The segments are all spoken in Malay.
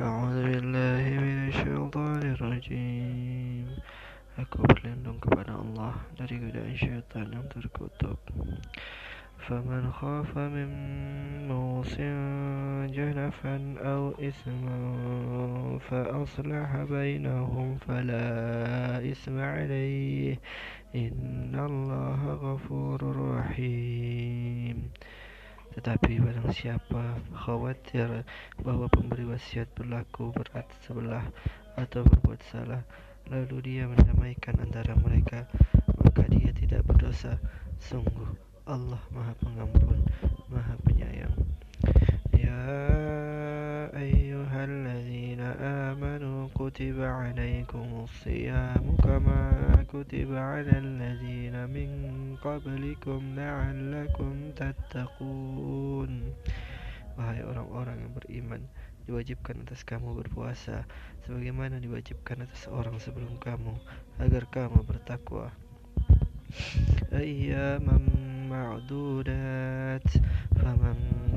أعوذ بالله من الشيطان الرجيم. Aku berlindung kepada Allah dari godaan syaitan yang terkutuk فمن خاف من موص جنفا أو إثما فأصلح بينهم فلا إثم عليه. إن الله غفور رحيم. Tetapi barang siapa khawatir bahawa pemberi wasiat berlaku berat sebelah atau berbuat salah Lalu dia mendamaikan antara mereka Maka dia tidak berdosa. Sungguh Allah maha pengampun Maha penyayang. Ya ayyuhallazina amanu Kutiba alaikumussiyamu Kama kutiba ala allazina min qablikum la'allakum tattaqun Wahai orang-orang yang beriman Diwajibkan atas kamu berpuasa Sebagaimana diwajibkan atas orang sebelum kamu Agar kamu bertakwa. Ayyaman ma'dudat Faman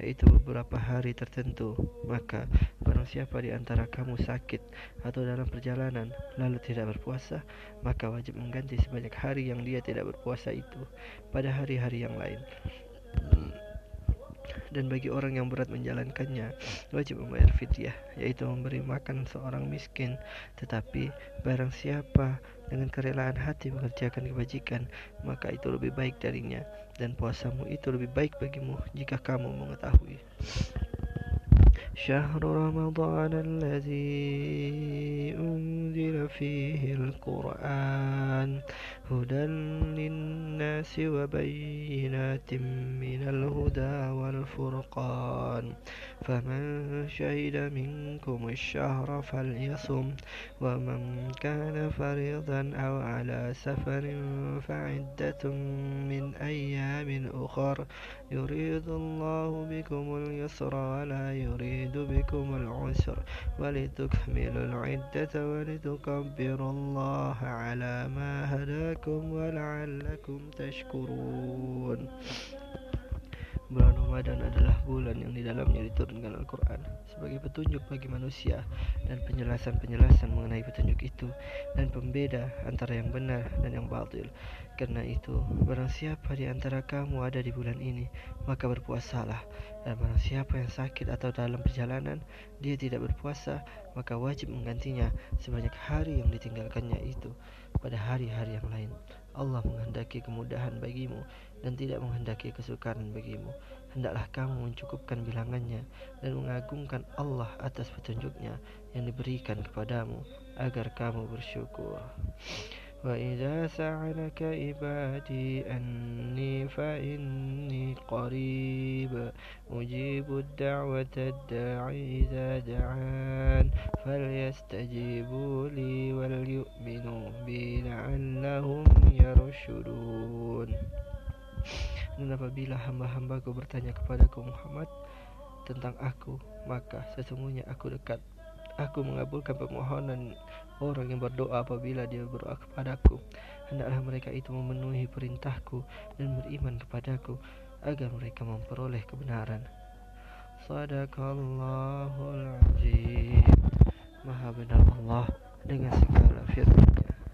Yaitu beberapa hari tertentu. Maka barang siapa di antara kamu sakit atau dalam perjalanan lalu tidak berpuasa maka wajib mengganti sebanyak hari yang dia tidak berpuasa itu pada hari-hari yang lain dan bagi orang yang berat menjalankannya wajib membayar fidyah yaitu memberi makan seorang miskin. Tetapi barang siapa dengan kerelaan hati mengerjakan kebajikan maka itu lebih baik darinya dan puasamu itu lebih baik bagimu jika kamu mengetahui شهر رمضان الذي أنزل فيه القرآن هدى للناس وبينات من الهدى والفرقان فمن شهد منكم الشهر فليصم ومن كان فريضا أو على سفر فعدة من أيام أخر يريد الله بكم اليسر ولا يريد بكم العسر ولتكملوا العدة ولتكبروا الله على ما هداكم ولعلكم تشكرون. Bulan Ramadan adalah bulan yang di dalamnya diturunkan Al-Quran sebagai petunjuk bagi manusia dan penjelasan-penjelasan mengenai petunjuk itu dan pembeda antara yang benar dan yang batil. Karena itu, barang siapa di antara kamu ada di bulan ini, maka berpuasalah. Dan barang siapa yang sakit atau dalam perjalanan, dia tidak berpuasa, maka wajib menggantinya sebanyak hari yang ditinggalkannya itu pada hari-hari yang lain. Allah menghendaki kemudahan bagimu dan tidak menghendaki kesukaran bagimu. Hendaklah kamu mencukupkan bilangannya dan mengagungkan Allah atas petunjuknya yang diberikan kepadamu agar kamu bersyukur. وإذا سألك عبادي أني فإني قريب أجيب الدعوة الداعي إذا دعان فليستجيبوا لي وليؤمنوا بي لعلهم يرشدون Dan apabila hamba-hambaku bertanya kepadaku Muhammad tentang aku, maka sesungguhnya aku dekat. Aku mengabulkan permohonan orang yang berdoa apabila dia berdoa kepadaku. Hendaklah mereka itu memenuhi perintahku dan beriman kepadaku agar mereka memperoleh kebenaran. Sadaqallahul azim. Maha benar Allah dengan segala firman